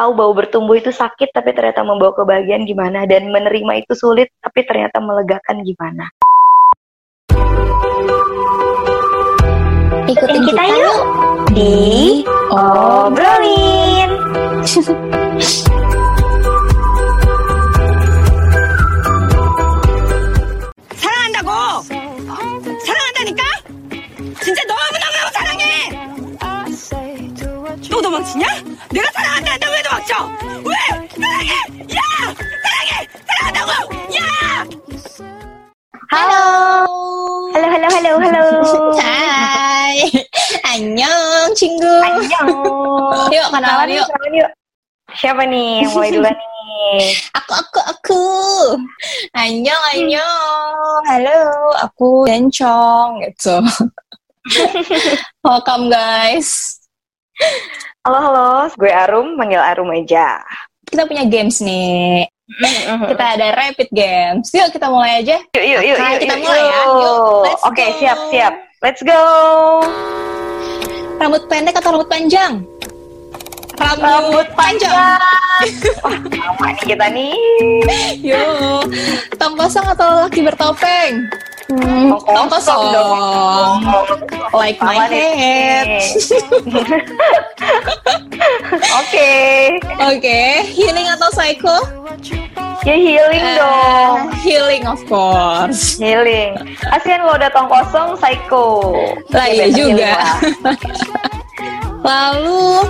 tahu bahwa bertumbuh itu sakit tapi ternyata membawa kebahagiaan gimana dan menerima itu sulit tapi ternyata melegakan gimana. Ikutin kita yuk di obrolin. 도망치냐? 내가 사랑한다 한다고 왜 도망쳐? 왜? 사랑해! 야! 사랑해! 사랑한다고! 야! Halo, halo, halo, halo, halo. Hai Annyeong 친구 Annyeong. Yuk kenalan yuk kenalan yuk. Siapa nih yang mulai duluan nih? Aku aku aku Annyeong Annyeong Halo Aku Dencong Gitu Welcome guys Halo, halo. Gue Arum, manggil Arum aja. Kita punya games nih Kita ada rapid games Yuk kita mulai aja Yuk, yuk, yuk, Nah, yuk, kita yuk, mulai ya. Yuk, let's Oke, go. siap, siap. Let's go. Rambut pendek atau rambut panjang? Rambut, Rambut panjang. Wah, sama nih kita nih. Yuk Tong kosong atau laki bertopeng? Hmm, tong kosong dong. Like my head Oke. Oke, healing atau psycho? Ya healing Eh, dong. Healing of course. Healing. Kasian lo udah tong kosong, psycho. Lah Ya, iya juga. Lalu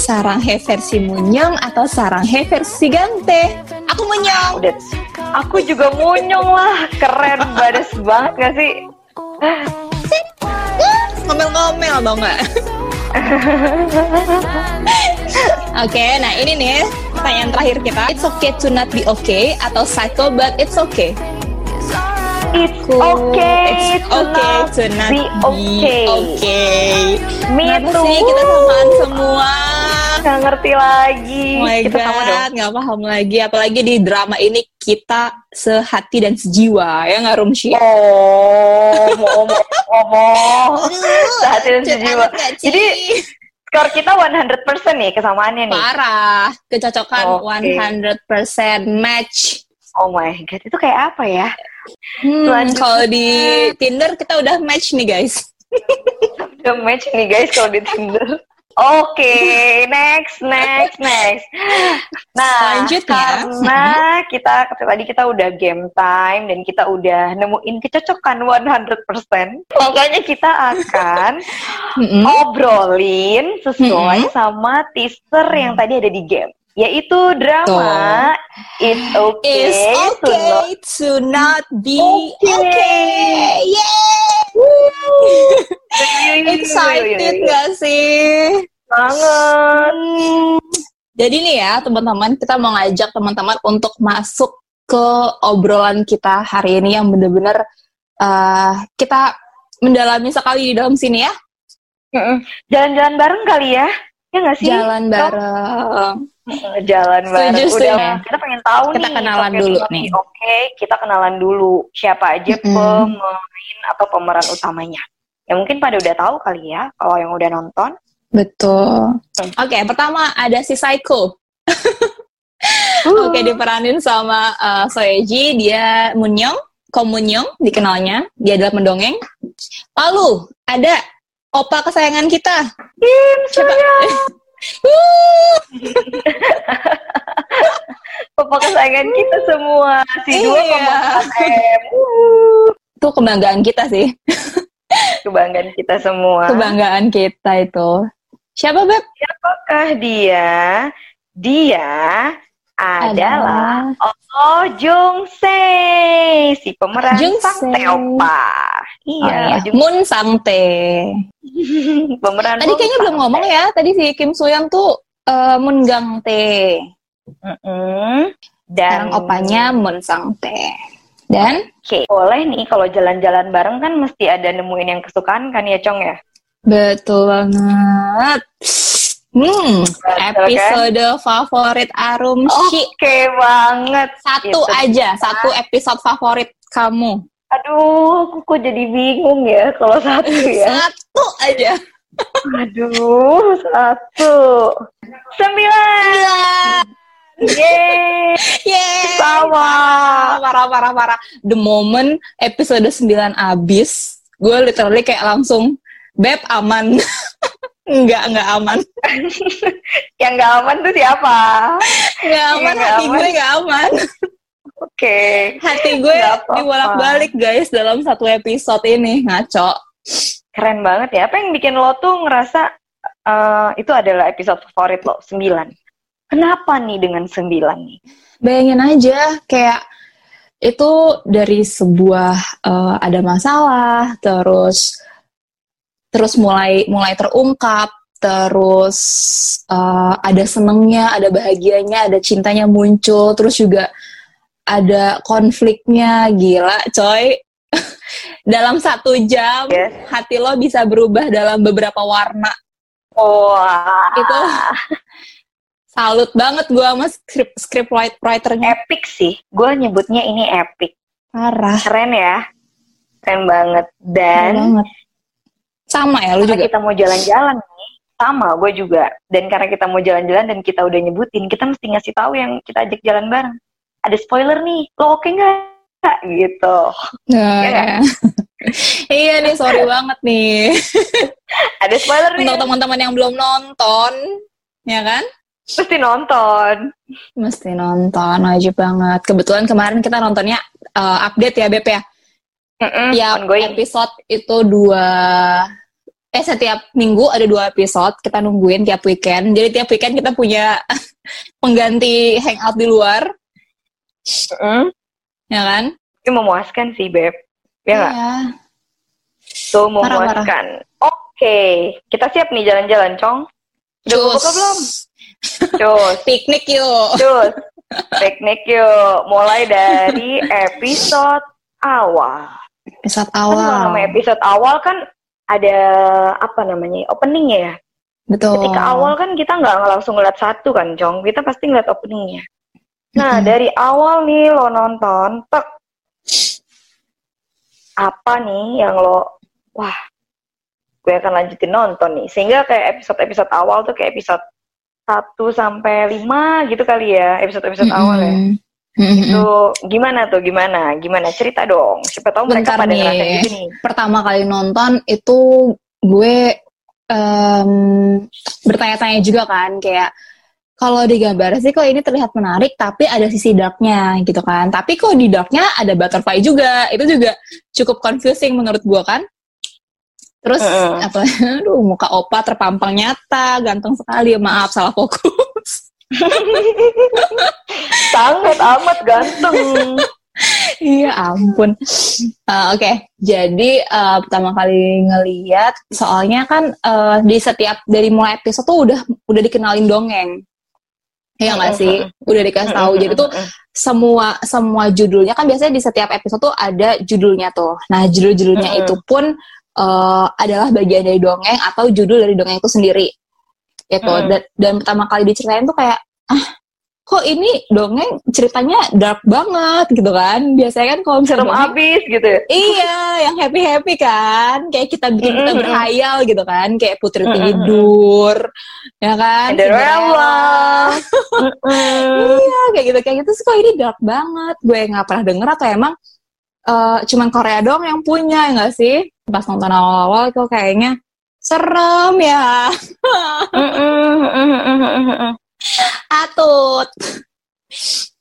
saranghe versi munyong atau saranghe versi gante? Aku munyong. Udah. Aku juga munyong lah. Keren, badas banget gak sih? Ngomel-ngomel dong nggak? Oke, nah ini nih pertanyaan terakhir kita. It's okay to not be okay atau psycho but it's okay. It's okay It's to okay not to not be okay. okay. Me Kenapa too. sih kita samaan semua? Gak ngerti lagi. Oh my kita sama dong. god, nggak paham lagi. Apalagi di drama ini kita sehati dan sejiwa, ya nggak Rumshi? Oh, mau ngomong, ngomong. Sehati dan sejiwa. Jadi, skor kita 100% nih kesamaannya nih. parah, kecocokan Oke. 100% match. Oh my god, itu kayak apa ya? Hmm, kalau di Tinder kita udah match nih guys. The match nih guys kalau di Tinder. Oke, next, next, next. Nah, Selanjutnya. karena kita tadi kita udah game time dan kita udah nemuin kecocokan 100%, makanya kita akan Mm-mm. obrolin sesuai Mm-mm. sama teaser yang tadi ada di game, yaitu drama It's Okay, It's to Not okay to not be Okay. okay. Yay! Excited gak sih? banget. Hmm. Jadi nih ya teman-teman, kita mau ngajak teman-teman untuk masuk ke obrolan kita hari ini yang bener-bener eh, kita mendalami sekali di dalam sini ya. Jalan-jalan bareng kali ya? Ya nggak sih? Jalan bareng. Jalan bareng. setuju. Udah, kita pengen tahu Kita nih. kenalan Oke, dulu nih. Oke, kita kenalan dulu. Siapa aja Mm-mm. pemain atau pemeran utamanya? Ya mungkin pada udah tahu kali ya, kalau yang udah nonton. Betul. Hmm. Oke, pertama ada si Psycho. Oke, diperanin sama uh, Soeji, dia Munyong, Ko Munyong dikenalnya, dia adalah mendongeng. Lalu ada opa kesayangan kita. Kim Siapa? Papa kesayangan kita semua. Si dua Iya. M. Itu kebanggaan kita sih, Kebanggaan kita semua. kebanggaan kita itu. Siapa Beb? Siapakah dia? Dia adalah Oh Jung Se, si pemeran Jung sang. Teopa. Oh, Iya, iya. Jung Moon pemeran Tadi kayaknya belum ngomong ya. Tadi si Kim Suyang tuh uh, Moon Gang Tae. Mm-mm. Dan Sekarang opanya Moon Sangte. Dan Oke, boleh nih kalau jalan-jalan bareng kan mesti ada nemuin yang kesukaan kan ya Cong ya? Betul banget. Hmm, Betul, episode favorit Arum. Oke banget. Satu Itu. aja, satu episode favorit kamu. Aduh, kok jadi bingung ya kalau satu ya. Satu aja. Aduh, satu. Sembilan. Yeay. Yeay. Sama. Parah, parah, parah. The moment episode sembilan abis, gue literally kayak langsung, Beb aman. Enggak, enggak aman. Yang enggak aman tuh siapa? Enggak aman, hati gue enggak aman. Oke. Hati gue dibolak-balik guys dalam satu episode ini, ngaco. Keren banget ya. Apa yang bikin lo tuh ngerasa eh, itu adalah episode favorit lo, 9. Kenapa nih dengan 9 nih? Bayangin aja kayak itu dari sebuah eh, ada masalah, terus terus mulai mulai terungkap, terus eh, ada senengnya, ada bahagianya, ada cintanya muncul, terus juga ada konfliknya, gila coy. dalam satu jam Yes. hati lo bisa berubah dalam beberapa warna. Wah. Itu salut banget gue sama script script write- writernya. epic sih. Gue nyebutnya ini epic. Parah. Keren ya. Keren banget. Keren Dan banget. Sama ya lu juga. kita mau jalan-jalan nih, sama gue juga. Dan karena kita mau jalan-jalan dan kita udah nyebutin, kita mesti ngasih tahu yang kita ajak jalan bareng. Ada spoiler nih, lo oke nggak? Gitu. Nah, Iya ya. iya nih, sorry banget nih. Ada spoiler nih, Untuk teman-teman yang belum nonton, ya kan? mesti nonton. Mesti nonton, wajib banget. Kebetulan kemarin kita nontonnya uh, update ya, Beb ya. Mm-mm, Tiap ongoing. episode itu dua eh setiap minggu ada dua episode kita nungguin tiap weekend jadi tiap weekend kita punya pengganti hangout di luar Mm-mm. ya kan Itu memuaskan sih, Beb. Ya nggak? Iya. Tuh memuaskan. Oke, kita siap nih jalan-jalan, Cong. Udah Cus. buka belum? Cus. piknik yuk Cus, piknik yuk. Mulai dari episode awal. episode Kan awal nama episode awal kan ada apa namanya opening ya. betul Ketika awal kan kita nggak langsung ngeliat satu kan, Cong. Kita pasti ngeliat openingnya. Nah dari awal nih lo nonton, tek. Apa nih yang lo, wah, gue akan lanjutin nonton nih. Sehingga kayak episode-episode awal tuh kayak episode 1 sampai 5 gitu kali ya, episode-episode awal ya. Mm-mm. Mm-mm. Itu gimana tuh gimana? Gimana cerita dong? Siapa tahu mereka Bentar pada nih. ngerasain gitu nih. pertama kali nonton itu gue em, bertanya-tanya juga kan kayak kalau di gambar sih kok ini terlihat menarik tapi ada sisi darknya gitu kan tapi kok di darknya ada butterfly juga itu juga cukup confusing menurut gue kan terus Mm-mm. apa aduh muka opa terpampang nyata ganteng sekali maaf salah fokus Sangat amat ganteng. Iya ampun. Eh, Oke, jadi eh, pertama kali ngeliat, soalnya kan eh, di setiap dari mulai episode tuh udah udah dikenalin dongeng. Iya nggak sih? Udah dikasih tahu. Jadi tuh semua semua judulnya kan biasanya di setiap episode tuh ada judulnya tuh. Nah judul-judulnya itu pun eh, adalah bagian dari dongeng atau judul dari dongeng itu sendiri. Gitu. Dan, dan pertama kali diceritain tuh kayak ah kok ini dongeng ceritanya dark banget gitu kan. Biasanya kan kalau misalnya serem dongeng, abis gitu. Iya, yang happy happy kan, kayak kita bikin kita Mm-mm. berhayal gitu kan, kayak Putri tidur, ya kan? Cinderella. Iya, kayak gitu kayak gitu. Terus kok ini dark banget, gue nggak pernah denger atau emang eh, cuman Korea dong yang punya, ya nggak sih? Pas nonton awal-awal kok kayaknya serem ya. Atut.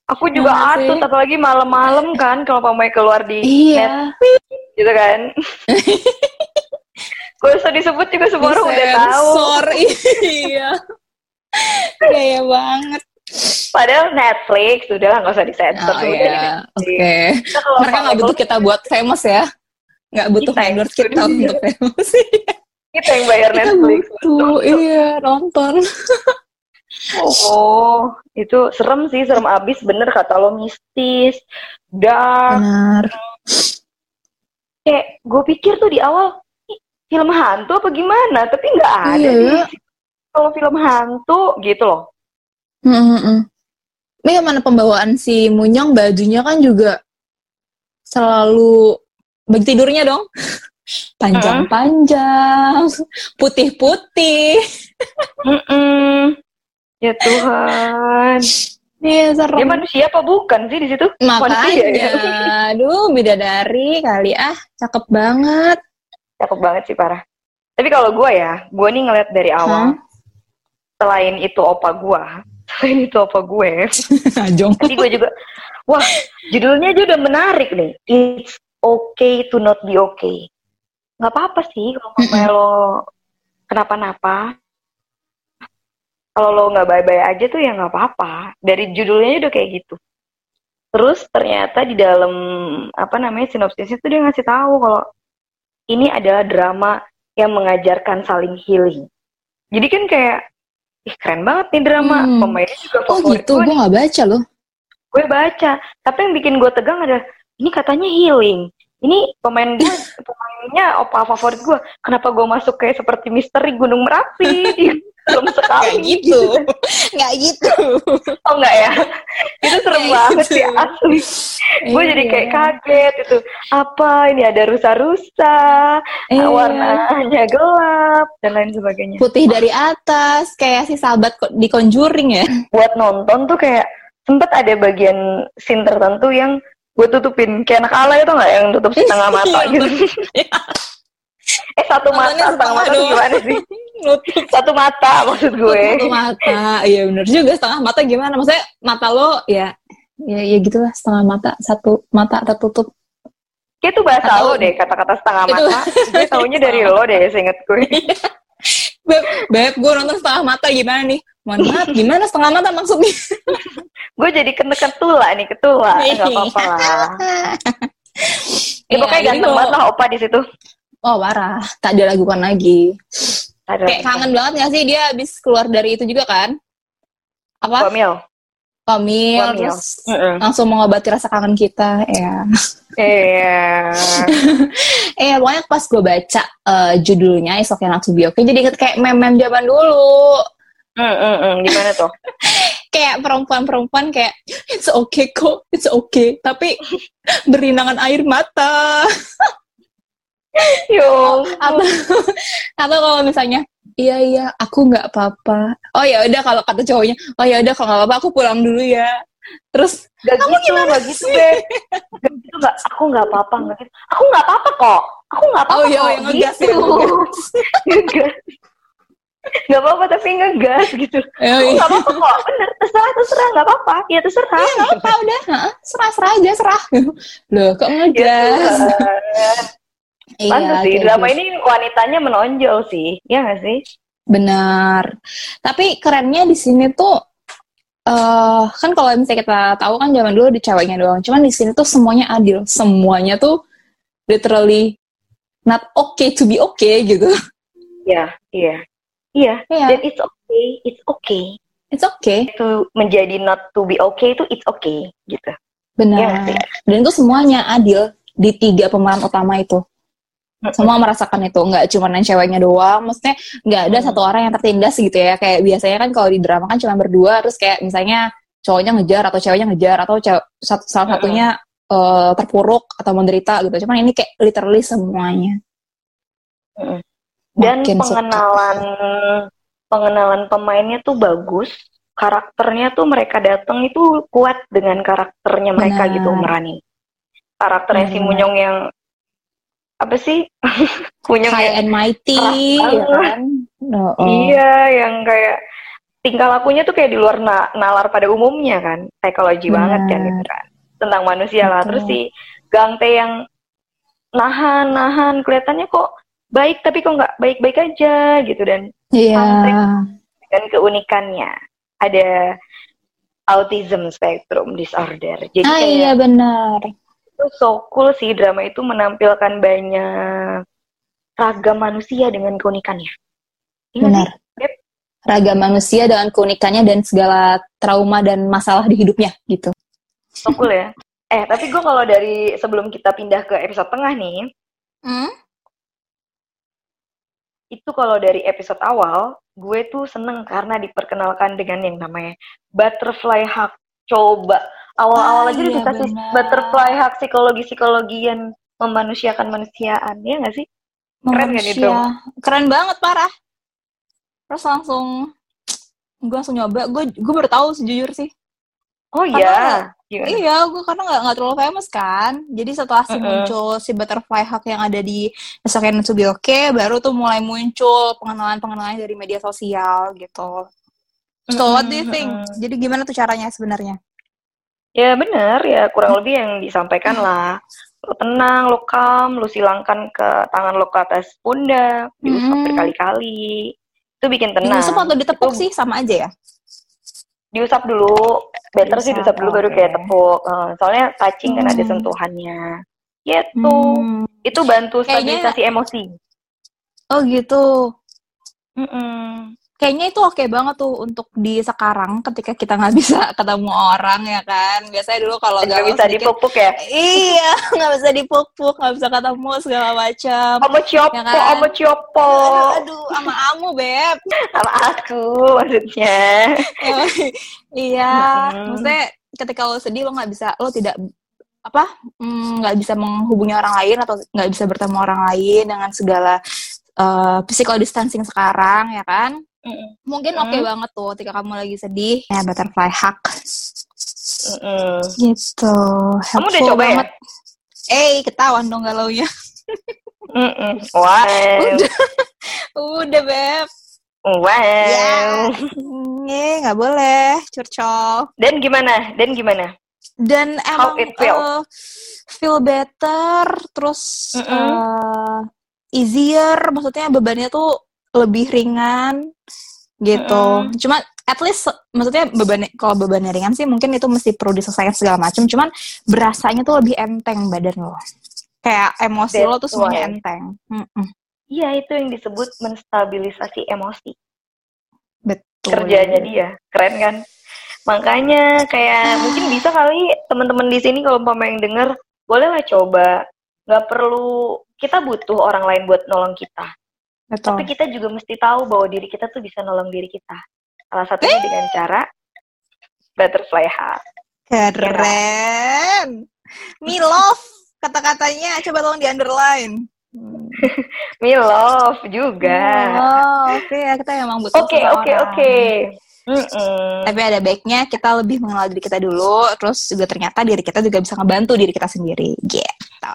Aku juga sih. atut, apalagi malam-malam kan kalau pamai keluar di Iya, gitu kan. Gue usah disebut juga semua orang udah tahu. Sensor, iya. Gaya banget. Padahal Netflix, udah lah nggak usah disensor. Oh iya, oke. Kalau Mereka nggak butuh kita buat famous ya. Nggak butuh Kita endorse kita untuk famous. kita yang bayar kita Netflix. butuh, iya nonton. Oh, itu serem sih, serem abis bener kata lo mistis, dark. Benar. Kayak gue pikir tuh di awal "Ih, film hantu apa gimana, tapi nggak ada Iya. sih. Kalau film hantu gitu loh. Mm-mm. Ini mana pembawaan si Munyong bajunya kan juga selalu baju tidurnya dong. Panjang-panjang, putih-putih. Mm-mm. Ya Tuhan. Iya, serem. Dia manusia apa bukan sih di situ? Manusia Makanya, ya? aduh bidadari kali ah, cakep banget. Cakep banget sih parah. Tapi kalau gue ya, gue nih ngeliat dari awal, Hah? selain itu opa gue, selain itu opa gue, Jong. Gue juga, wah judulnya aja udah menarik nih. It's okay to not be okay. Nggak apa-apa sih kalau mamanya lo kenapa-napa. Kalau lo nggak bye-bye aja tuh ya nggak apa-apa. Dari judulnya udah kayak gitu. Terus ternyata di dalam apa namanya sinopsisnya tuh dia ngasih tahu kalau ini adalah drama yang mengajarkan saling healing. Jadi kan kayak, ih keren banget nih drama. Hmm. Pemainnya juga Oh favorit gitu, gue gue nggak baca loh. gue baca tapi yang bikin gue tegang adalah ini katanya healing ini pemain gue pemainnya opa favorit gue kenapa gue masuk kayak seperti misteri gunung merapi serem sekali. Nggak gitu, nggak gitu. oh enggak ya? Itu serem Kayak banget gitu. sih asli. Gue jadi kayak Iya. kaget itu apa ini ada rusa-rusa Iya. warnanya gelap dan lain sebagainya. Putih dari atas, kayak si sahabat di Conjuring ya. buat nonton tuh kayak sempet ada bagian scene tertentu yang gue tutupin. Kayak anak ala itu nggak? Yang tutup setengah mata gitu. Eh satu mata setengah mata gimana sih Nutup satu mata maksud gue satu mata. Iya bener juga, setengah mata gimana? Maksudnya mata lo ya, ya, ya gitulah setengah mata, satu mata tertutup. kayak itu bahasa Atau- lo deh kata-kata setengah Itu- mata gue taunya dari lo deh seinget gue Beb, beb, gue nonton setengah mata gimana nih? Mohon maaf, gimana setengah mata maksudnya? gue jadi kena ketula nih ketula nggak apa-apa lah ya, Iya, pokoknya jadi ganteng kalau- banget lah opa di situ Oh parah, tak diragukan lagi. Ada Kayak kangen banget gak sih dia habis keluar dari itu juga kan? Apa? Wamil Pamil, Wamil. terus Mm-mm. langsung mengobati rasa kangen kita, ya. iya Eh, pokoknya pas gue baca eh, judulnya Is Okay Not To Be Okay, jadi inget kayak meme-meme zaman dulu. Mm, mm, mm. gimana tuh Kayak perempuan-perempuan kayak, it's okay kok, it's okay. Tapi berinangan air mata. yo Atau, atau kalau misalnya, iya iya, aku nggak apa-apa. Oh ya udah kalau kata cowoknya, oh ya udah kalau nggak apa-apa aku pulang dulu ya. Terus Gak gitu, gak gitu, Beb. Gak gitu, gak. Aku gak apa-apa, gak gitu. Aku gak apa-apa kok. Aku gak apa-apa Oh, iya, kok. yang ngegas gitu. ya, ngegas. Gak apa-apa, tapi ngegas gitu. eh, Aku gak apa-apa kok. Bener, terserah, terserah. Gak apa-apa. Ya terserah. Iya nggak apa udah, serah serah aja serah. Loh kok Ya, ngegas? Tuhan. Iya, Pantes sih, drama gitu. ini wanitanya menonjol sih. Iya gak sih? Benar. Tapi kerennya di sini tuh eh kan kalau misalnya kita tahu kan zaman dulu di ceweknya doang. Cuman di sini tuh semuanya adil. Semuanya tuh literally not okay to be okay gitu. Iya, iya. Iya, Iya, dan it's okay, it's okay. it's okay. Itu menjadi not to be okay itu it's okay gitu. Iya Benar. sih? Dan itu semuanya adil di tiga pemeran utama itu. Semua merasakan itu, nggak cuma yang ceweknya doang. Maksudnya nggak ada Hmm. satu orang yang tertindas gitu ya. Kayak biasanya kan kalau di drama kan cuma berdua, terus kayak misalnya cowoknya ngejar atau ceweknya ngejar atau cew- satu, salah Hmm. satunya eh, terpuruk atau menderita gitu. Cuman ini kayak literally semuanya. Dan Makin suka. pengenalan pengenalan pemainnya tuh bagus. Karakternya tuh mereka datang itu kuat dengan karakternya mereka Benar. gitu meranin. Karakternya si Benar. Munyong yang apa sih? High yang and mighty, ya kan? Oh, oh. iya yang kayak tingkah lakunya tuh kayak di luar na- nalar pada umumnya kan. Psikologi banget kan gitu kan. Tentang manusia lah. Terus si Gangte yang nahan-nahan kelihatannya kok baik tapi kok nggak baik-baik aja gitu dan Iya. Sampai- dan keunikannya ada autism spectrum disorder. Jadi Ah kayak iya benar. Itu so cool sih drama itu menampilkan banyak ragam manusia dengan keunikannya. Iya Benar. Beb? Ragam manusia dengan keunikannya dan segala trauma dan masalah di hidupnya gitu. So cool ya. Eh tapi gue kalau dari sebelum kita pindah ke episode tengah nih, Hmm? itu kalau dari episode awal, gue tuh seneng karena diperkenalkan dengan yang namanya butterfly hug. Coba awal-awal Ah, aja iya, dikasih benar. butterfly hug psikologi-psikologi yang memanusiakan manusiaan, ya nggak sih? Keren nih, Manusia. Dom? Keren banget parah. Terus langsung gue langsung nyoba. Gue gue baru tahu sejujur sih. Oh iya. Gimana? Iya, gue karena nggak nggak terlalu famous kan. Jadi setelah si Mm-mm. muncul si butterfly hug yang ada di Misalkan Oke, baru tuh mulai muncul pengenalan-pengenalan dari media sosial gitu. So what do you think? Mm-mm. Jadi gimana tuh caranya sebenarnya? Ya bener ya kurang lebih yang disampaikan lah. Lo tenang, lo calm, lo silangkan ke tangan lo ke atas pundak, diusap Hmm. berkali-kali. Itu bikin tenang. Diusap atau ditepuk Itu sih sama aja ya? Diusap dulu, better sih Diusap, diusap dulu baru kayak tepuk. Eh, soalnya touching kan ada Hmm. sentuhannya. Gitu. Hmm. Itu bantu Kayaknya- stabilisasi emosi. Oh gitu. Mm-mm. Kayaknya itu oke banget tuh untuk di sekarang ketika kita nggak bisa ketemu orang ya kan. Biasanya dulu kalau Nggak bisa sedikit, dipuk-puk ya. iya nggak bisa dipuk-puk, nggak bisa ketemu segala macam. Omo ciopo, Ya kan? omo ciopo. Aduh, aduh, sama kamu beb. Sama aku maksudnya. iya, Mm-mm. maksudnya ketika lo sedih lo nggak bisa, lo tidak apa mm, nggak bisa menghubungi orang lain atau nggak bisa bertemu orang lain dengan segala uh, physical distancing sekarang ya kan? Mm-mm. Mungkin oke banget tuh ketika kamu lagi sedih ya butterfly hug Mm-mm. gitu. Kamu udah coba ya? banget. Eh, ketahuan dong galaunya. Mm-mm. Wow. Udah. Udah, Beb. Wow. Ya. Eh, nggak boleh, curcol. Dan gimana? Dan gimana? Dan How emang it feel? eh, feel better, terus eh, easier, maksudnya bebannya tuh lebih ringan gitu. Mm-mm. Cuma at least maksudnya beban kalau bebannya ringan sih mungkin itu mesti perlu diselesaikan segala macam. Cuman berasanya tuh lebih enteng badan lo. Kayak emosi lo tuh That's semuanya why. enteng. Iya, itu yang disebut menstabilisasi emosi. Betul. Kerjanya dia. Keren kan? Makanya kayak mungkin bisa kali teman-teman di sini kalau umpama yang denger, bolehlah coba. Nggak perlu, kita butuh orang lain buat nolong kita. Betul. Tapi kita juga mesti tahu bahwa diri kita tuh bisa nolong diri kita. Salah satunya dengan cara butterfly hug. Keren. Me love kata-katanya coba tolong di underline. Me love juga. Oh, oke ya kita emang butuh Oke, oke, oke. Tapi ada baiknya kita lebih mengenal diri kita dulu, terus juga ternyata diri kita juga bisa ngebantu diri kita sendiri. Gitu.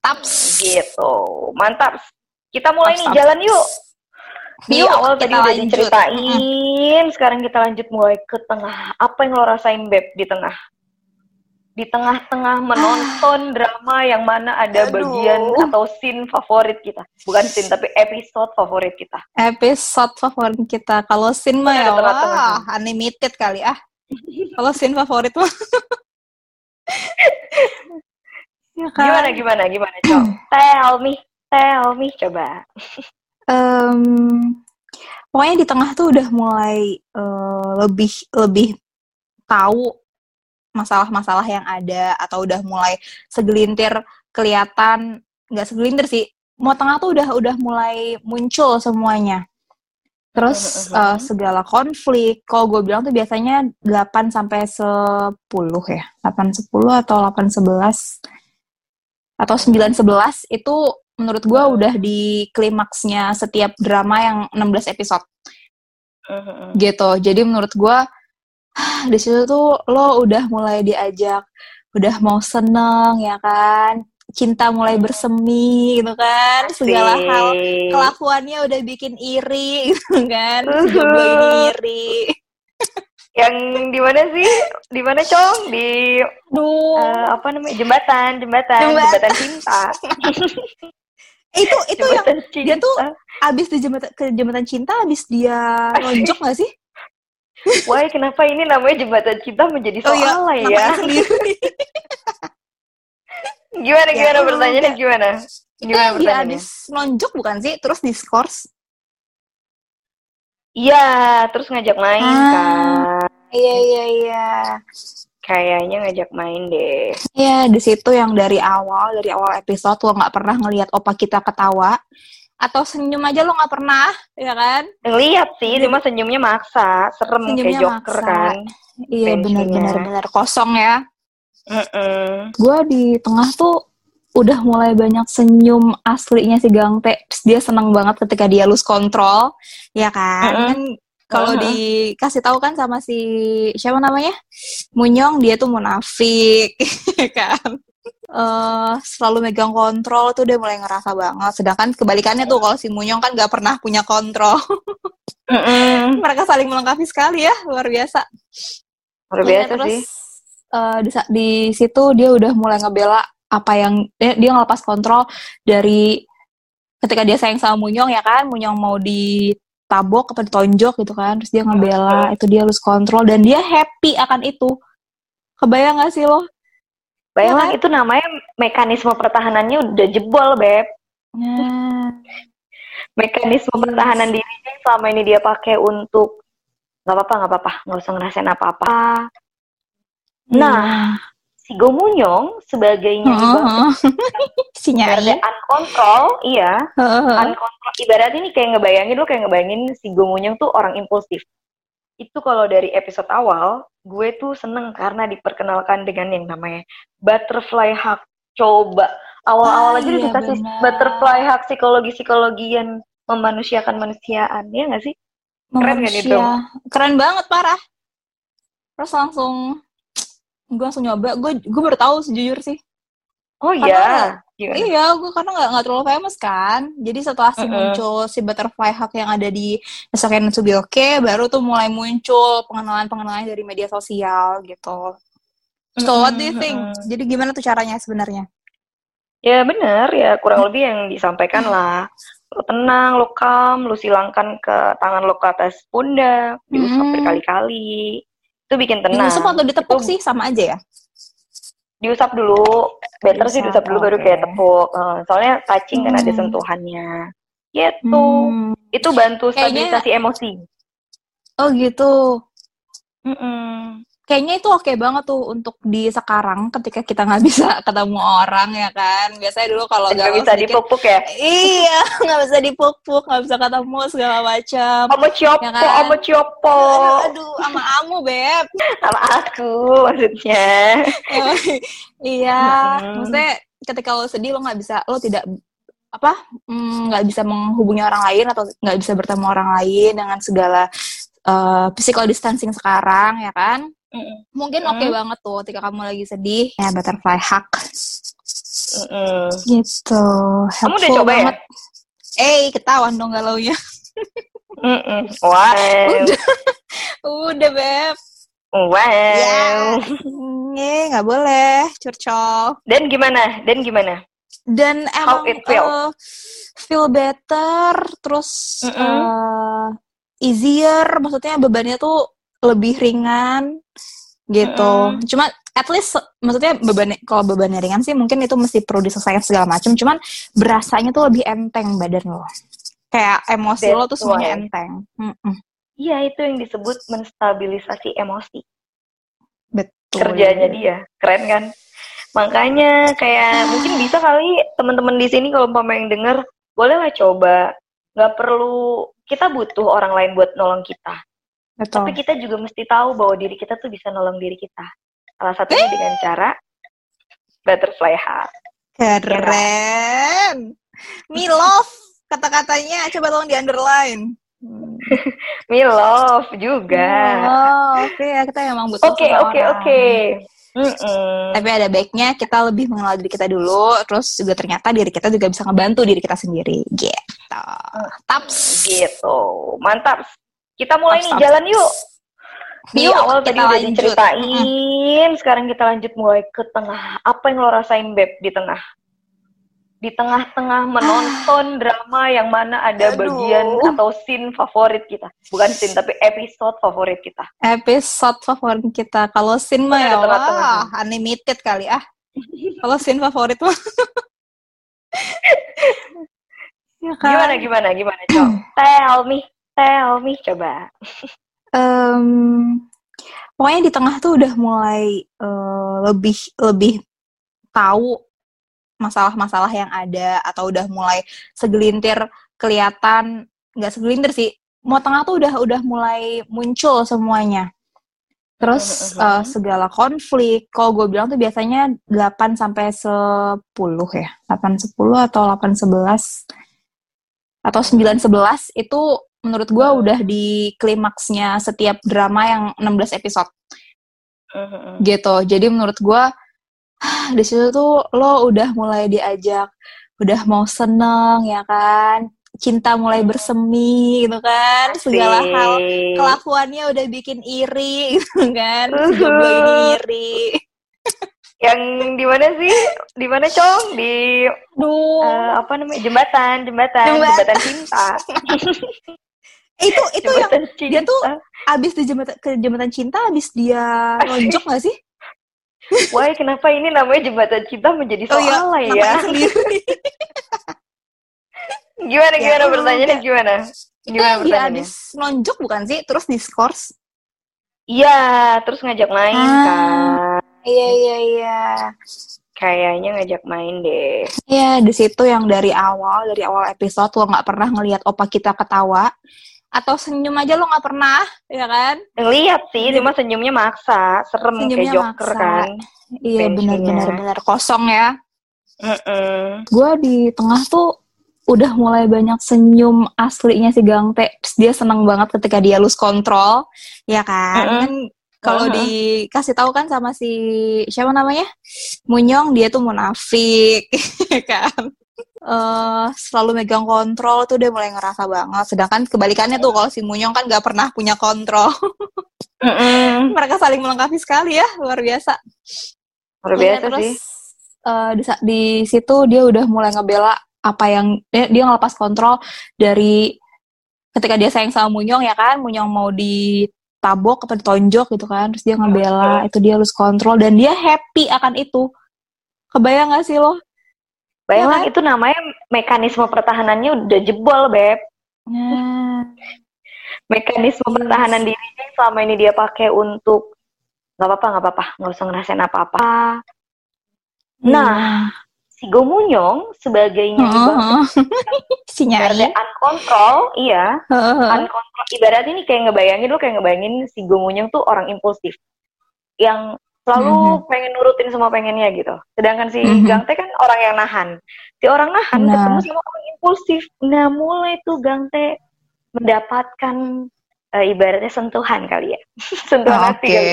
Taps. Gitu. Mantap. Kita mulai nih jalan yuk. Di Yuk, awal tadi udah diceritain, sekarang kita lanjut mulai ke tengah. Apa yang lo rasain, Beb, di tengah? Di tengah-tengah menonton drama yang mana ada Aduh. bagian atau scene favorit kita. Bukan scene, tapi episode favorit kita. Episode favorit kita. Kalau scene mah ya wah, unlimited kali ah. Kalau scene favorit mah. ya kan? Gimana, gimana, gimana, Cok? tell me, tell me, coba. Em, pokoknya di tengah tuh udah mulai eh, lebih lebih tahu masalah-masalah yang ada atau udah mulai segelintir kelihatan nggak segelintir sih mau tengah tuh udah udah mulai muncul semuanya terus mhm. segala konflik kalau gue bilang tuh biasanya 8 sampai 10 ya 8 10 atau 8 11 atau 9 11 itu menurut gue udah di klimaksnya setiap drama yang 16 episode Mhm. gitu. Jadi menurut gua di situ tuh lo udah mulai diajak, udah mau seneng ya kan, cinta mulai bersemi gitu kan, segala hal kelakuannya udah bikin iri gitu kan, jomblo ini iri. Yang di mana sih? Di mana, Cong? Di Duh, eh, apa namanya? Jembatan, jembatan, Jembatan. jembatan cinta. itu itu yang jembatan cinta. dia tuh abis di jembatan ke jembatan cinta abis dia lonjok gak sih? Wah, kenapa ini namanya jembatan cinta menjadi Oh iya, soal ya? Gimana Ya gimana pertanyaannya gimana? itu Gimana yang dia pertanyaannya? abis lonjok bukan sih? Terus diskors. Iya, terus ngajak main Ah. kan. Iya iya iya. Kayaknya ngajak main deh. Ya, di situ yang dari awal, dari awal episode lo nggak pernah ngelihat opa kita ketawa atau senyum aja lo nggak pernah, ya kan? Ngeliat sih, cuma senyumnya maksa, serem kayak Senyumnya Joker maksa. kan. Iya benar-benar benar kosong ya. Mm-mm. Gue di tengah tuh udah mulai banyak senyum aslinya si Gangte. Dia seneng banget ketika dia lose control, ya kan? Mm-mm. Kan kalau Uh-huh. dikasih tahu kan sama si siapa namanya Munyong dia tuh munafik ya kan eh selalu megang kontrol tuh dia mulai ngerasa banget sedangkan kebalikannya tuh kalau si Munyong kan gak pernah punya kontrol Mm-mm. mereka saling melengkapi sekali ya luar biasa Luar Iya, biasa terus, sih. eh, di, di situ dia udah mulai ngebela apa yang dia, dia ngelepas kontrol dari ketika dia sayang sama Munyong ya kan Munyong mau ditabok atau ditonjok gitu kan terus dia ngebela itu dia lose kontrol dan dia happy akan itu. Kebayang gak sih lo? Bayangkan Iya itu namanya mekanisme pertahanannya udah jebol, Beb. Nah, Mekanisme Yes. pertahanan dirinya yang selama ini dia pakai untuk nggak apa-apa, nggak apa-apa, nggak usah ngerasain apa-apa. Nah, si Gomunyong sebagai bangsa si nyai uncontrol, iya, Heeh. uncontrol. Ibarat ini kayak ngebayangin lo kayak ngebayangin si Gomunyong tuh orang impulsif. Itu kalau dari episode awal, gue tuh seneng karena diperkenalkan dengan yang namanya butterfly hug. Coba awal-awal Ah, aja udah iya, dikasih butterfly hug psikologi-psikologian memanusiakan manusiaan, ya nggak sih? Keren kan itu? Manusia. Keren banget parah. Terus langsung gue langsung nyoba. Gue gue baru tahu sejujur sih. Oh iya, Gimana? Iya, gue karena nggak nggak terlalu famous kan. Jadi setelah si Mm-mm. muncul si butterfly hug yang ada di Nesoken Tsubioke, baru tuh mulai muncul pengenalan-pengenalan dari media sosial gitu. So what do you think? Jadi gimana tuh caranya sebenarnya? Ya bener, ya kurang lebih yang disampaikan lah. Lo tenang, lo calm, lo silangkan ke tangan lo ke atas pundak, diusap Hmm. berkali-kali. Itu bikin tenang. Diusap atau ditepuk Itu sih sama aja ya? Diusap dulu, better sih Diusap, diusap dulu baru oke. kayak tepuk. Eh, soalnya touching kan ada Hmm. sentuhannya. Gitu. Hmm. Itu bantu Kayaknya- stabilisasi emosi. Oh gitu. Mm-mm. Kayaknya itu oke banget tuh untuk di sekarang ketika kita nggak bisa ketemu orang ya kan. Biasanya dulu kalau Nggak bisa sedikit, dipuk-puk ya. Iya, nggak bisa dipuk-puk, nggak bisa ketemu segala macam. Omo ciopo, Ya kan? omo ciopo. Aduh, aduh, sama kamu beb. Sama aku maksudnya. iya, Mm-mm. maksudnya ketika lo sedih lo nggak bisa, lo tidak apa mm, nggak bisa menghubungi orang lain atau nggak bisa bertemu orang lain dengan segala eh, physical distancing sekarang ya kan Mm-mm. mungkin Mm. oke banget tuh ketika kamu lagi sedih ya butterfly hug Mm-mm. gitu Kamu udah Helpful coba ya? banget. eh ketahuan dong galaunya. Wow. udah udah beb Wow. Ya. Eh, nggak boleh curcol Dan gimana? Dan gimana? dan How emang it feel? eh, feel better terus eh, easier maksudnya bebannya tuh lebih ringan gitu Mm-mm. cuma at least maksudnya beban kalau bebannya ringan sih mungkin itu mesti perlu diselesaikan segala macam cuman berasanya tuh lebih enteng badan lo kayak emosi lo tuh That's semuanya why. enteng. Iya, itu yang disebut menstabilisasi emosi. betul Kerjanya dia. Keren kan? Makanya kayak mungkin bisa kali teman-teman di sini kalau umpama yang denger, bolehlah coba. Nggak perlu, kita butuh orang lain buat nolong kita. Betul Tapi kita juga mesti tahu bahwa diri kita tuh bisa nolong diri kita. Salah satunya dengan cara butterfly hug. keren me love kata-katanya coba tolong di underline Hmm. Me love juga. Oh, oke ya kita emang butuh Oke, oke, oke. Tapi ada baiknya kita lebih mengenal diri kita dulu, terus juga ternyata diri kita juga bisa ngebantu diri kita sendiri. Gitu. Taps. Gitu. Mantap. Kita mulai nih jalan yuk. Di Yuk, awal tadi udah diceritain, sekarang kita lanjut mulai ke tengah. Apa yang lo rasain, Beb, di tengah? Di tengah-tengah menonton drama yang mana ada Aduh. bagian atau scene favorit kita. Bukan scene, tapi episode favorit kita. Episode favorit kita. Kalau scene mah Ada ya wah, unlimited kali ah. Kalau scene favorit mah. ya kan? Gimana, gimana, gimana, Cok? tell me, tell me, coba. Em, pokoknya di tengah tuh udah mulai eh, lebih lebih tahu masalah-masalah yang ada atau udah mulai segelintir kelihatan nggak segelintir sih mau tengah tuh udah udah mulai muncul semuanya terus eh, segala konflik kalau gue bilang tuh biasanya 8 sampai 10 ya 8 10 atau 8 11 atau 9 11 itu menurut gue udah di klimaksnya setiap drama yang 16 episode Mhm. gitu. Jadi menurut gue di situ tuh lo udah mulai diajak, udah mau seneng ya kan, cinta mulai bersemi gitu kan, segala hal kelakuannya udah bikin iri gitu kan, jomblo ini iri. Yang di mana sih? Di mana, Cong? Di Duh, eh, apa namanya? Jembatan, jembatan, Jembatan. jembatan cinta. itu itu yang jembatan cinta. dia tuh abis di jembatan ke jembatan cinta abis dia nonjok gak sih? Wah, kenapa ini namanya jembatan cinta menjadi soal ya? Oh iya, sendiri. Gimana, Ya gimana pertanyaannya gimana? Itu Gimana yang dia pertanyaannya? abis nonjok bukan sih? Terus diskors? Iya, terus ngajak main Ah. kan. Iya iya iya. Kayaknya ngajak main deh. Ya di situ yang dari awal dari awal episode lo nggak pernah ngelihat opa kita ketawa atau senyum aja lo nggak pernah, ya kan? Ngeliat sih, cuma senyumnya maksa, serem kayak Senyumnya Joker maksa. kan. Iya Tensinya. benar benar kosong ya. Mm-mm. Gue di tengah tuh udah mulai banyak senyum aslinya si Gangte. Dia seneng banget ketika dia lose control, ya kan? Kan kalau dikasih tahu kan sama si siapa namanya Munyong dia tuh munafik, ya kan? Eh selalu megang kontrol tuh dia mulai ngerasa banget. Sedangkan kebalikannya tuh kalau si Munyong kan gak pernah punya kontrol. Mm-mm. Mereka saling melengkapi sekali ya, luar biasa. Luar Iya, biasa terus, sih. eh, di, di situ dia udah mulai ngebela apa yang dia, dia ngelepas kontrol dari ketika dia sayang sama Munyong ya kan, Munyong mau ditabok atau ditonjok gitu kan, terus dia ngebela itu dia lose kontrol dan dia happy akan itu. Kebayang gak sih lo? Bayanglah kan? itu namanya mekanisme pertahanannya udah jebol, Beb. Nah, Mekanisme Yes. pertahanan dirinya yang selama ini dia pakai untuk nggak apa-apa, nggak apa-apa, nggak usah ngerasain apa-apa. Nah, si Gomunyong sebagai nyanyi Heeh, bangsa heeh. si ibaratnya nyanyi. uncontrol, iya, heeh. uncontrol. Ibarat ini kayak ngebayangin lu kayak ngebayangin si Gomunyong tuh orang impulsif yang selalu pengen nurutin semua pengennya gitu. Sedangkan si Mhm. Gangte kan orang yang nahan. Si orang nahan Benar. ketemu sama orang impulsif. Nah, mulai tuh Gangte mendapatkan eh, ibaratnya sentuhan kali ya. sentuhan hati Oke. kali.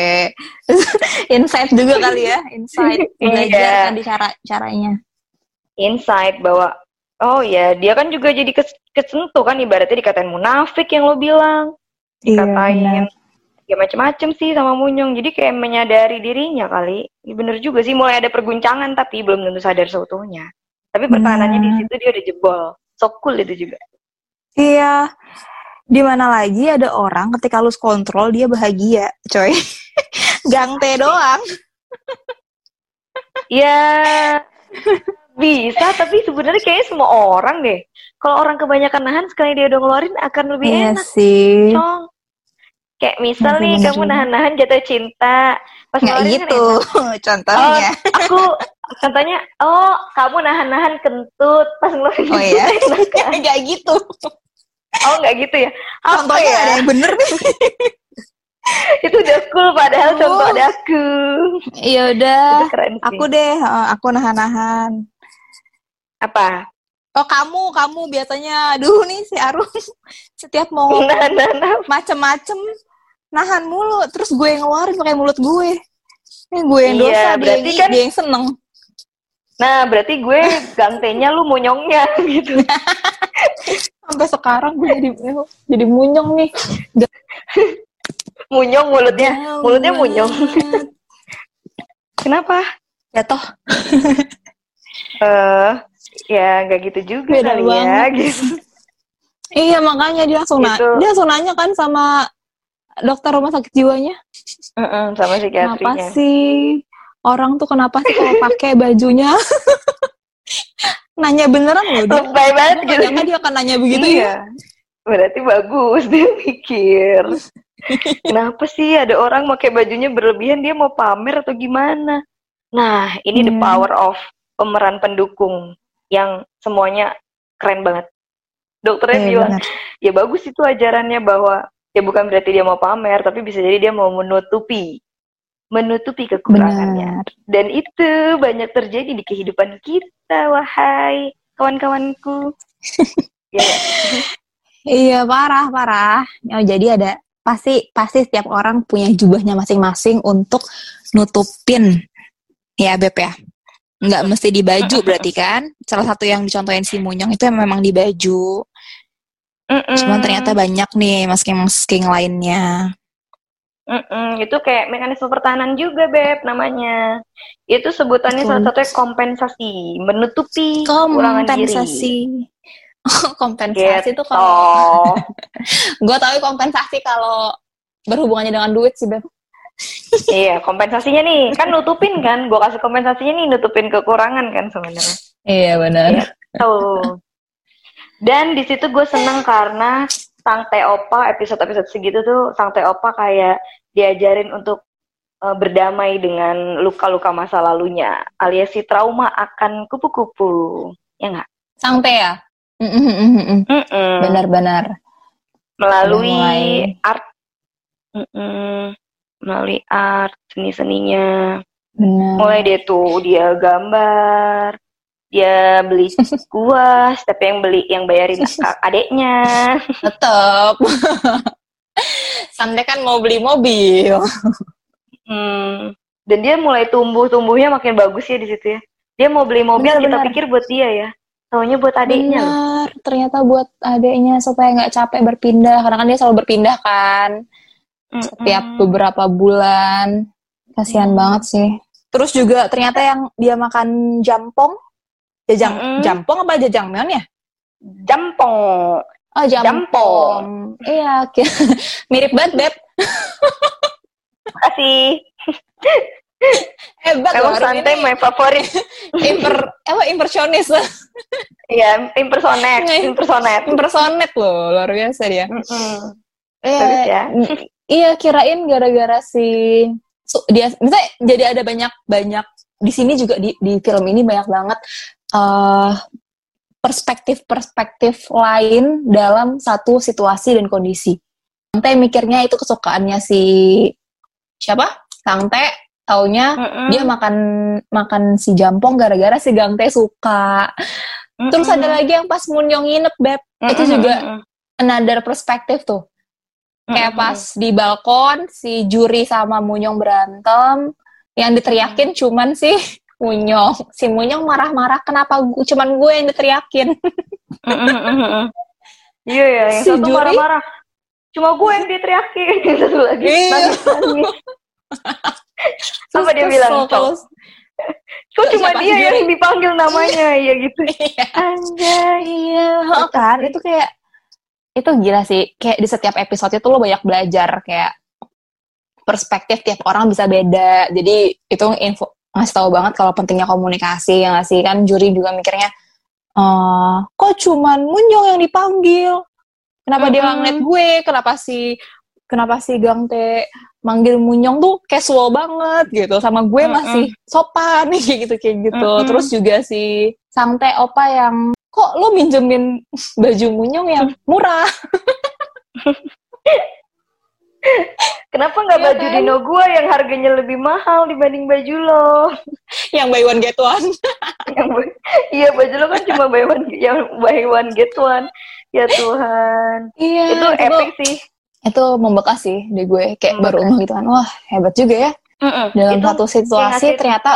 Insight juga kali ya, insight Iya. belajar kan di cara caranya. Insight bahwa oh ya, dia kan juga jadi kes- kesentuh kan ibaratnya dikatain munafik yang lo bilang. dikatain ya macem-macem sih sama Munyong jadi kayak menyadari dirinya kali Ya, bener juga sih mulai ada perguncangan tapi belum tentu sadar seutuhnya tapi pertahanannya di Benar. situ dia udah jebol so cool itu juga Iya. Di mana lagi ada orang ketika lu kontrol dia bahagia, coy. Gangte doang. ya bisa tapi sebenarnya kayaknya semua orang deh kalau orang kebanyakan nahan sekali dia udah ngeluarin akan lebih Iya enak sih. Cong. Kayak misal nih kamu nahan-nahan jatuh cinta pas Nggak kan gitu enak. contohnya. aku contohnya oh kamu nahan-nahan kentut pas ngeluarin Oh iya. kan? Nggak gitu. oh nggak gitu ya apa Contohnya ya ada yang bener nih. itu udah cool padahal Oh. contoh ada aku Iya udah. Aku deh, eh, aku nahan-nahan. apa Oh kamu, kamu biasanya, aduh nih si Arum setiap mau nah nah nah macem-macem nahan mulu, terus gue yang ngeluarin pakai mulut gue. Ini gue yang Iya, dosa, dia berarti yang, kan- dia yang seneng. nah berarti gue gantenya lu monyongnya gitu Sampai sekarang gue jadi jadi munyong nih. munyong mulutnya mulutnya munyong kenapa Jatuh. eh ya nggak gitu juga Beda kali ya gitu Iya makanya dia langsung na- Gitu. dia langsung nanya kan sama dokter rumah sakit jiwanya. Mm-mm, sama Kenapa psikiatrinya sih orang tuh kenapa sih kalau pakai bajunya? nanya beneran loh dia. lebay banget gitu nyangka dia akan nanya begitu ya. iya. Berarti bagus dia mikir. Kenapa sih ada orang pakai bajunya berlebihan dia mau pamer atau gimana? Nah, ini the Iya. power of pemeran pendukung yang semuanya keren banget. Dokternya Iya, bilang, benar. ya bagus itu ajarannya bahwa ya bukan berarti dia mau pamer, tapi bisa jadi dia mau menutupi menutupi kekurangannya. Benar. Dan itu banyak terjadi di kehidupan kita, wahai kawan-kawanku. ya, Iya parah parah. Oh, jadi ada pasti pasti setiap orang punya jubahnya masing-masing untuk nutupin ya beb ya. Nggak mesti di baju berarti kan? Salah satu yang dicontohin si Munyong itu memang di baju. Mm-mm. Cuman ternyata banyak nih masking-masking lainnya. Mm-mm, itu kayak mekanisme pertahanan juga beb namanya. Itu sebutannya Betul. salah satunya kompensasi, menutupi kekurangan diri. Kompensasi. kompensasi tuh kalau gue tahu kompensasi kalau berhubungannya dengan duit sih beb. iya, kompensasinya nih kan nutupin kan, gue kasih kompensasinya nih nutupin kekurangan kan sebenarnya. Iya benar. Iya. Tuh. Dan di situ gue seneng karena sang Teh Opa episode-episode segitu tuh sang Teh Opa kayak diajarin untuk eh, berdamai dengan luka-luka masa lalunya, alias si trauma akan kupu-kupu, ya nggak? Santai ya. Benar-benar. Melalui mulai. art, Mm-mm. melalui art seni-seninya. Benar. Mulai dia tuh dia gambar, dia beli kuas, tapi yang beli yang bayarin adeknya. Tetap. Santai kan mau beli mobil. Hmm. Dan dia mulai tumbuh-tumbuhnya makin bagus ya di situ ya. Dia mau beli mobil Benar, kita benar. pikir buat dia ya. Taunya buat adiknya. Benar. Ternyata buat adiknya supaya nggak capek berpindah. Karena kan dia selalu berpindah kan. Mm-mm. Setiap beberapa bulan. Kasihan Hmm. banget sih. Terus juga ternyata yang dia makan jampong. Jajang, Mm-mm. jampong apa jajangmyeon ya? Jampong. Oh, jampong. Jampong. Iya, mirip banget, Beb. Makasih. Hebat Emang santai ini my favorit. imper, apa, impersionis. Iya, impersonate, impersonate. Impersonet loh, luar biasa dia. Mm-mm. Iya, Bagus ya. Iya, kirain gara-gara si su- dia misalnya jadi ada banyak banyak di sini juga di di film ini banyak banget eh perspektif-perspektif lain dalam satu situasi dan kondisi. Tante mikirnya itu kesukaannya si siapa? Tante taunya Mm-mm. dia makan makan si jampong gara-gara si Gangte suka. Terus Mm-mm. ada lagi yang pas Munyong nginep, Beb. Itu Mm-mm. juga Mm-mm. another perspektif tuh. Kayak Mm-mm. pas di balkon si Juri sama Munyong berantem, yang diteriakin cuman si Munyong. Si Munyong marah-marah kenapa gu- cuman gue yang diteriakin. Iya ya, yang Si satu Juri? marah-marah. Cuma gue yang diteriakin, satu lagi Iya. Apa dia bilang, Cok? Kok cuma dia Juri? yang dipanggil namanya, ya gitu. Iya. Anjay. Iya, kan? Itu kayak itu gila sih. Kayak di setiap episode itu lo banyak belajar kayak perspektif tiap orang bisa beda. Jadi itu info ngasih tahu banget kalau pentingnya komunikasi yang ngasih kan juri juga mikirnya eh kok cuman Munyong yang dipanggil. Kenapa dia nggak Mm-mm. ngeliat gue? Kenapa si kenapa si Gangte manggil Munyong tuh casual banget gitu sama gue Mm-mm. masih sopan kayak gitu kayak gitu. Mm-mm. Terus juga si Sangte Opa yang kok lo minjemin baju Munyong yang murah? Kenapa nggak Iya baju kan? dino gue yang harganya lebih mahal dibanding baju lo? yang buy one get one. Yang Iya baju lo kan cuma buy one, yang buy one get one. Ya Tuhan, Iya. itu epic sih. Itu membekas sih di gue kayak baru Membekas. ngeh gitu kan. Wah, hebat juga ya. Mm-mm. Dalam Itu satu situasi ngasih- ternyata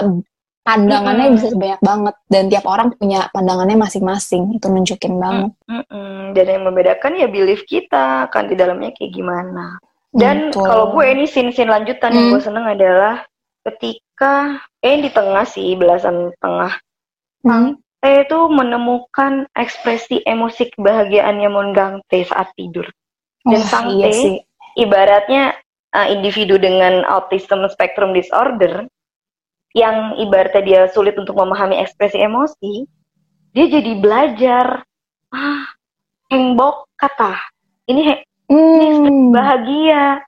pandangannya Mm-mm. bisa banyak banget dan tiap orang punya pandangannya masing-masing. Itu nunjukin banget. Mm-mm. Dan yang membedakan ya belief kita kan di dalamnya kayak gimana. Dan Betul. kalau gue ini scene-scene lanjutan yang Hmm. gue seneng adalah ketika eh di tengah sih belasan tengah Hmm. itu menemukan ekspresi emosi kebahagiaannya Mongangte saat tidur. Dan Wah, Sangte iya sih. ibaratnya uh, individu dengan autism spectrum disorder yang ibaratnya dia sulit untuk memahami ekspresi emosi, dia jadi belajar ah hengbok kata ini he- Hmm. bahagia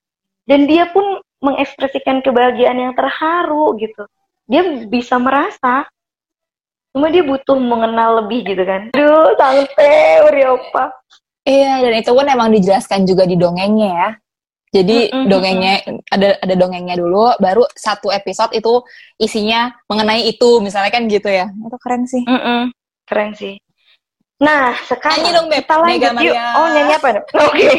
dan dia pun mengekspresikan kebahagiaan yang terharu gitu. Dia bisa merasa cuma dia butuh mengenal lebih gitu kan. Aduh, Sangte, Uriopa. Iya, dan itu pun emang dijelaskan juga di dongengnya ya. Jadi Mm-mm, dongengnya ada ada dongengnya dulu, baru satu episode itu isinya mengenai itu, misalnya kan gitu ya. Itu keren sih. Mm-mm, keren sih. Nah, sekarang Nyanyi dong, Beb. kita lanjut Mega yuk. Maria. Oh, nyanyi apa? Oke.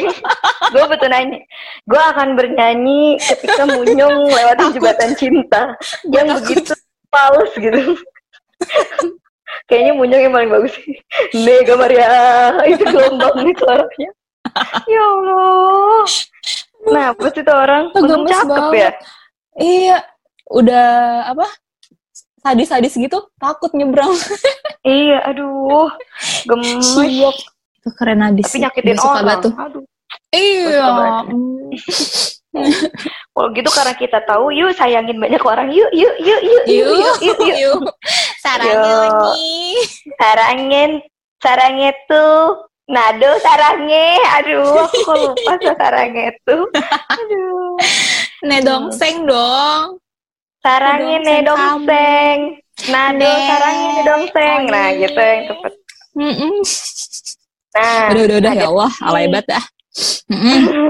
gue betul nyanyi. Gue akan bernyanyi ketika Munyung lewati jembatan cinta. yang begitu paus gitu. Kayaknya Munyung yang paling bagus sih. Mega Maria. Itu gelombang nih suaranya. ya Allah. Nah, apa sih tuh orang? Untung cakep banget. ya. Iya, udah apa? Sadis-sadis gitu, takut nyebrang. Iya, aduh. Gemes. Itu keren abis. Tapi nyakitin orang. tuh. Aduh. Iya. Mm. Kalau gitu karena kita tahu, yuk sayangin banyak orang. Yuk, yuk, yuk, yuk, yuk, yuk, yuk, yuk. Yuk. Sarangnya Yuk. lagi. Sarangin, sarangnya tuh. Nado sarangnya. Aduh, aku kok lupa sarangnya tuh. Aduh. Nedongseng dong. Sarangnya Nedongseng nedongseng. Nado Ne- sarangnya nedongseng. Nah, Oni. gitu yang cepet. Nah, Udah, udah, udah. Ya Allah, nih. alay banget dah. Mm-mm.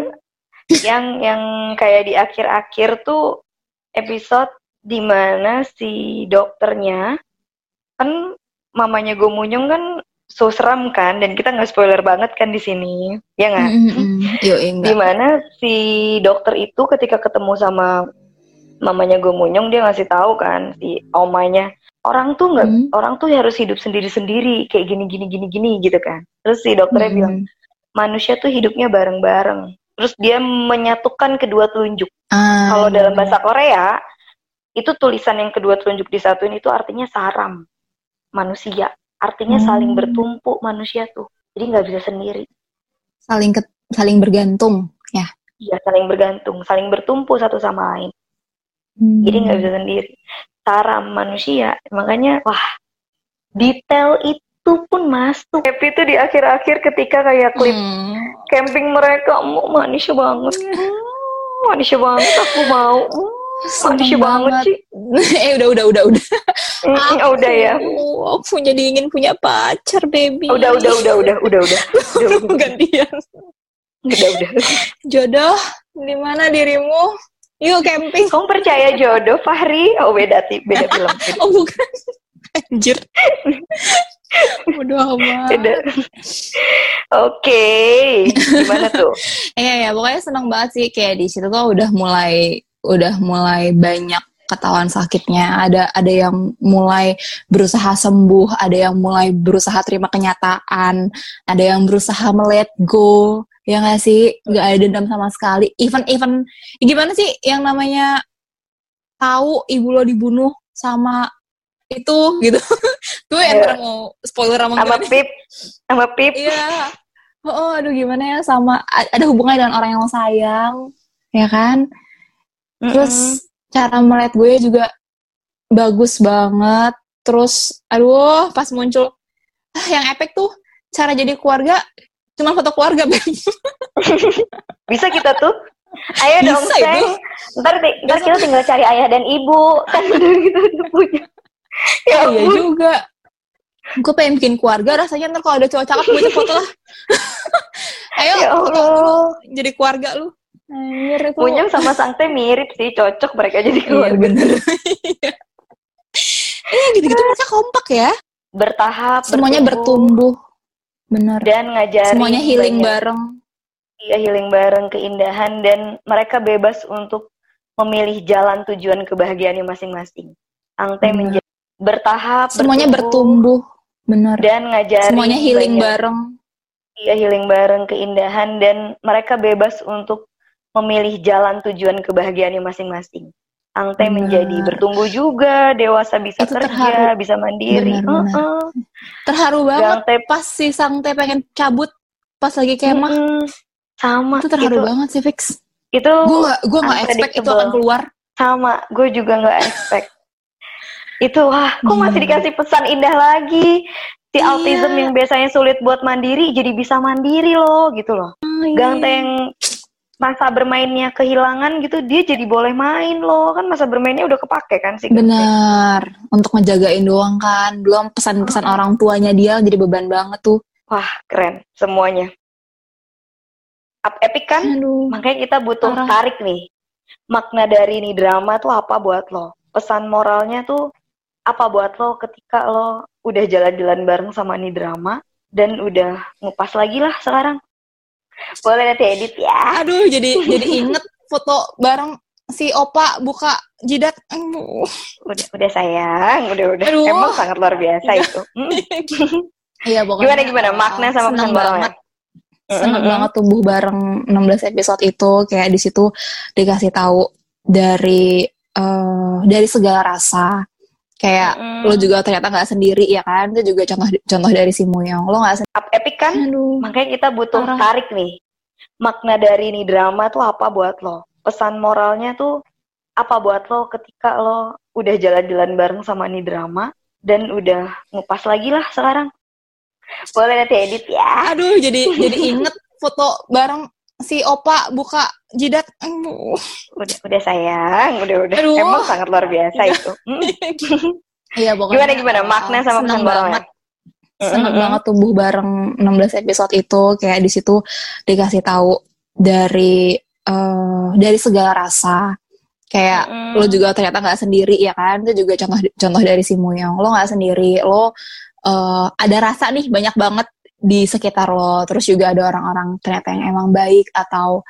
yang yang kayak di akhir-akhir tuh episode di mana si dokternya kan mamanya Gomunyung kan so seram kan dan kita nggak spoiler banget kan di sini ya nggak. Yuk, enggak. di mana si dokter itu ketika ketemu sama mamanya Gomunyung dia ngasih tahu kan si omanya orang tuh nggak Hmm. orang tuh harus hidup sendiri-sendiri kayak gini gini gini gini gitu kan terus si dokternya Mm-mm. bilang manusia tuh hidupnya bareng-bareng. Terus dia menyatukan kedua telunjuk. Ah, Kalau dalam bahasa Korea, itu tulisan yang kedua telunjuk disatuin itu artinya saram manusia. Artinya Hmm. saling bertumpu manusia tuh. Jadi nggak bisa sendiri. saling ke- saling bergantung ya. Iya saling bergantung, saling bertumpu satu sama lain hmm. jadi nggak bisa sendiri cara manusia makanya wah detail itu pun masuk happy itu di akhir-akhir ketika kayak klip hmm. camping mereka mau manusia banget hmm. manusia banget aku mau. Manusia banget. banget sih. eh udah udah udah udah. aku, ya udah ya. Aku jadi ingin punya pacar baby. Udah udah udah udah udah udah. udah gantian. Udah udah. Jodoh, di mana dirimu? Yuk camping. kamu percaya jodoh Fahri oh beda sih beda film beda, Oh bukan. Anjir. Udah amat. oke gimana tuh Iya ya, pokoknya seneng banget sih kayak di situ tuh udah mulai udah mulai banyak ketahuan sakitnya. Ada ada yang mulai berusaha sembuh, ada yang mulai berusaha terima kenyataan, ada yang berusaha melet go. Ya nggak sih? Nggak ada dendam sama sekali. Even even gimana sih yang namanya tahu ibu lo dibunuh sama itu gitu. Tuh yang Iya. mau spoiler sama sama gue. Pip sama Pip Iya. Oh, oh, aduh gimana ya sama ada hubungannya dengan orang yang lo sayang, ya kan? Terus cara melihat gue juga bagus banget. Terus aduh pas muncul ah, yang epic tuh cara jadi keluarga cuma foto keluarga Beb. bisa kita tuh ayo dong Bisa Seng. itu. ntar, ntar kita tinggal cari ayah dan ibu kan udah kita udah punya ya Oh, iya juga. Gue pengen bikin keluarga rasanya ntar kalau ada cowok cakep gue foto lah. Ayo ya foto Allah jadi keluarga lu. Anjir itu. Sama Sangte mirip sih, cocok mereka jadi Iya keluarga. bener. Iya. Iya gitu-gitu mereka kompak ya. Bertahap, Semuanya bertumbuh. Bener. dan ngajarin Semuanya healing banyak- bareng. Iya, healing bareng keindahan dan mereka bebas untuk memilih jalan tujuan kebahagiaannya masing-masing. Benar. menjadi bertahap, Semuanya bertumbuh. Bener. dan ngajarin Semuanya healing banyak- bareng. Iya, healing bareng keindahan dan mereka bebas untuk memilih jalan tujuan kebahagiaannya masing-masing. Benar. menjadi bertumbuh juga, dewasa bisa Itu kerja, terharu. bisa mandiri. Benar, benar. Heeh. Terharu banget Sangte pas si Sangte pengen cabut pas lagi kemah. Mm-mm. sama Itu terharu itu, banget sih Fix. itu Gue gak, gue gak expect itu akan keluar. sama gue juga nggak expect itu wah kok masih dikasih pesan indah lagi si Iya. autism yang biasanya sulit buat mandiri jadi bisa mandiri loh gitu loh Iya. ganteng masa bermainnya kehilangan gitu dia jadi boleh main loh kan masa bermainnya udah kepake kan sih Benar. Untuk ngejagain doang kan. Belum pesan-pesan orang tuanya dia jadi beban banget tuh. wah keren semuanya up epic kan Aduh. makanya kita butuh Parah. tarik nih makna dari ini drama tuh apa buat lo pesan moralnya tuh apa buat lo ketika lo udah jalan-jalan bareng sama ini drama dan udah ngupas lagi lah sekarang. Boleh nanti edit ya. Aduh, jadi jadi inget foto bareng si Opa buka jidat. Aduh. Udah udah sayang, udah udah. Aduh. Emang sangat luar biasa itu. Hmm. Iya, pokoknya. Gimana gimana makna sama pesan banget. Seneng Mm-mm. banget tumbuh bareng 16 episode itu kayak di situ dikasih tahu dari eh, dari segala rasa. Kayak Mm-mm. lo juga ternyata nggak sendiri ya kan? Itu juga contoh contoh dari si Muyong. Lo nggak sendiri. Up epic kan? Aduh. Makanya kita butuh Parah. tarik nih. Makna dari ini drama tuh apa buat lo? Pesan moralnya tuh apa buat lo ketika lo udah jalan-jalan bareng sama ini drama dan udah ngupas lagi lah sekarang. Boleh nanti edit ya. Aduh, jadi jadi inget foto bareng si Opa buka jidat. Aduh. Udah udah sayang, udah udah. Aduh. Emang sangat luar biasa itu. Hmm. Iya, pokoknya. Gimana gimana makna sama pesan banget. Seneng Mm-mm. banget tumbuh bareng 16 episode itu kayak di situ dikasih tahu dari eh, dari segala rasa. Kayak Mm-mm. lo juga ternyata nggak sendiri ya kan? Itu juga contoh contoh dari si Muyong. Lo nggak sendiri. Lo eh, ada rasa nih banyak banget di sekitar lo. Terus juga ada orang-orang ternyata yang emang baik atau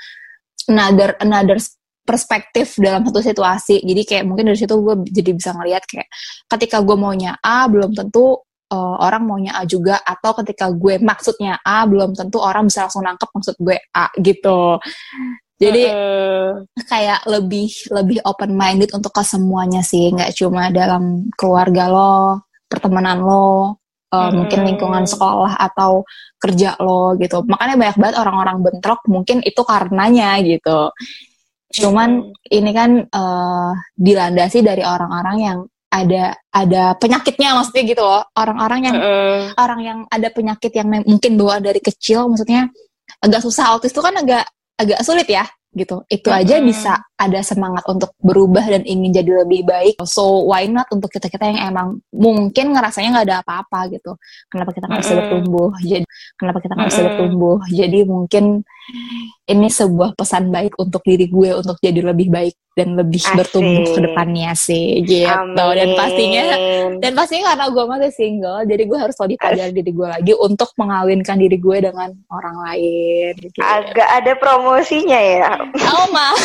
another another perspektif dalam satu situasi. Jadi kayak mungkin dari situ gue jadi bisa ngelihat kayak ketika gue maunya A belum tentu uh, orang maunya A juga atau ketika gue maksudnya A belum tentu orang bisa langsung nangkep maksud gue A gitu. Jadi Mm-mm. kayak lebih lebih open minded untuk ke semuanya sih, nggak cuma dalam keluarga lo, pertemanan lo, uh, Mm-mm. mungkin lingkungan sekolah atau kerja lo gitu. Makanya banyak banget orang-orang bentrok mungkin itu karenanya gitu. Cuman ini kan eh, dilandasi dari orang-orang yang ada ada penyakitnya maksudnya gitu loh. Orang-orang yang Mm-mm. orang yang ada penyakit yang mungkin bawa dari kecil maksudnya agak susah autis itu kan agak agak sulit ya gitu. Itu aja Mm-mm. bisa ada semangat untuk berubah dan ingin jadi lebih baik. So why not untuk kita-kita yang emang mungkin ngerasanya nggak ada apa-apa gitu. Kenapa kita nggak bisa Mm-mm. bertumbuh? Jadi kenapa kita nggak bisa Mm-mm. bertumbuh? Jadi mungkin ini sebuah pesan baik untuk diri gue untuk jadi lebih baik dan lebih Asik. bertumbuh ke depannya sih gitu. Dan pastinya Amin. dan pastinya karena gue masih single, jadi gue harus lebih pelajari diri gue lagi untuk mengawinkan diri gue dengan orang lain. Gitu. agak ada promosinya ya. Oh ma,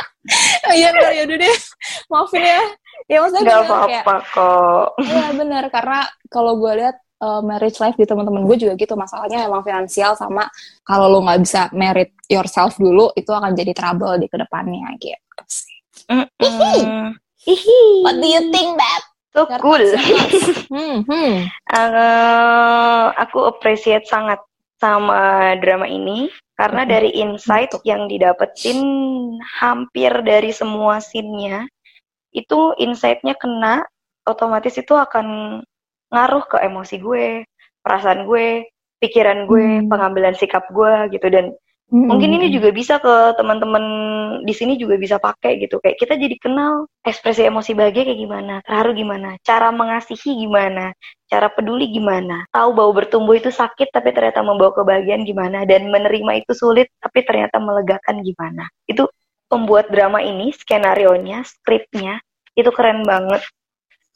iya ya udah deh, maafin ya. Ya maksudnya Gak apa-apa kok. Iya bener karena kalau gue lihat uh, marriage life di teman-teman gue juga gitu masalahnya emang finansial sama kalau lo nggak bisa merit yourself dulu itu akan jadi trouble di ke depannya gitu. Sih. Mm-mm. Hihi. What do you think, Beb? So cool. Hmm, hmm. Eh, aku appreciate sangat sama drama ini karena Mm-mm. dari insight Betul. yang didapetin hampir dari semua scene-nya itu insight-nya kena otomatis itu akan ngaruh ke emosi gue, perasaan gue, pikiran gue, Hmm. pengambilan sikap gue gitu dan Mungkin ini juga bisa ke teman-teman di sini juga bisa pakai gitu. Kayak kita jadi kenal ekspresi emosi bahagia kayak gimana, terharu gimana, cara mengasihi gimana, cara peduli gimana. Tahu bahwa bertumbuh itu sakit tapi ternyata membawa kebahagiaan gimana dan menerima itu sulit tapi ternyata melegakan gimana. Itu pembuat drama ini, skenario-nya, skripnya itu keren banget.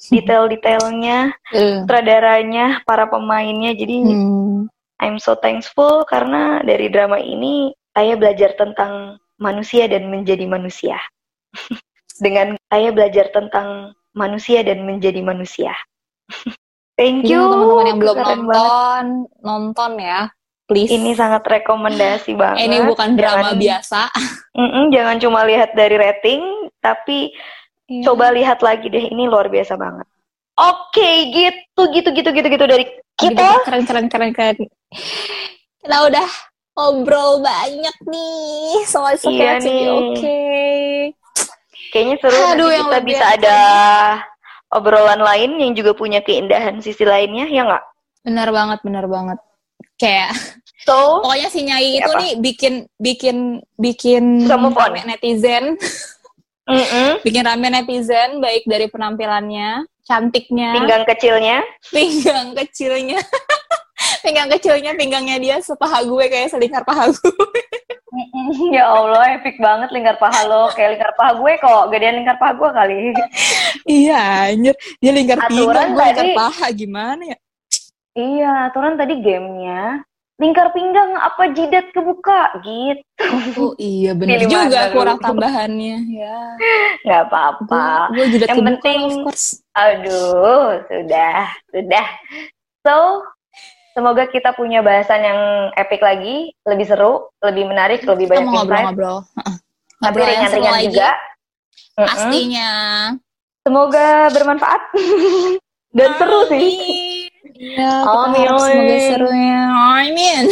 Detail-detailnya, Eh, sutradaranya, para pemainnya. Jadi hmm. I'm so thankful karena dari drama ini saya belajar tentang manusia dan menjadi manusia. Dengan saya belajar tentang manusia dan menjadi manusia. Thank you. teman-teman yang belum Keren banget. nonton, nonton ya, please. Ini sangat rekomendasi banget. ini bukan Jangan- drama biasa. Mm-mm, jangan cuma lihat dari rating, tapi Iya. coba lihat lagi deh. Ini luar biasa banget. Oke, gitu, gitu, gitu, gitu, gitu dari kita. keren keren keren keren. Kita udah ngobrol banyak nih soal Iya Oke. nih. Oke. Kayaknya seru Aduh, nanti yang kita bisa ada obrolan lain yang juga punya keindahan sisi lainnya, ya nggak? Benar banget, benar banget. Kayak So, pokoknya si Nyai itu Apa? nih bikin bikin bikin rame netizen, mm-mm, bikin rame netizen baik dari penampilannya, cantiknya, pinggang kecilnya. pinggang kecilnya. pinggang kecilnya, pinggangnya dia sepaha gue kayak selingkar paha gue. ya Allah, epic banget lingkar paha lo. Kayak lingkar paha gue kok, gedean lingkar paha gue kali. iya, anjir. Dia lingkar Aturan pinggang, gue lingkar paha. Gimana ya? Iya, aturan tadi gamenya lingkar pinggang apa jidat kebuka gitu. Oh iya Pilih juga kurang tambahannya ya. Nggak apa-apa. Gue Yang kebuka penting- of course. Aduh, sudah, sudah. So, semoga kita punya bahasan yang epic lagi, lebih seru, lebih menarik, lebih Kita banyak ngobrol-ngobrol. Heeh. tapi Ngobrol yang seru ringan-ringan juga. Pastinya. Semoga bermanfaat dan seru sih. Iya, Amin. Semoga serunya. Amin.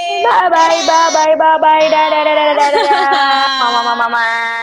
Bye bye bye bye bye bye. Dadah dadah dadah. Mama mama mama.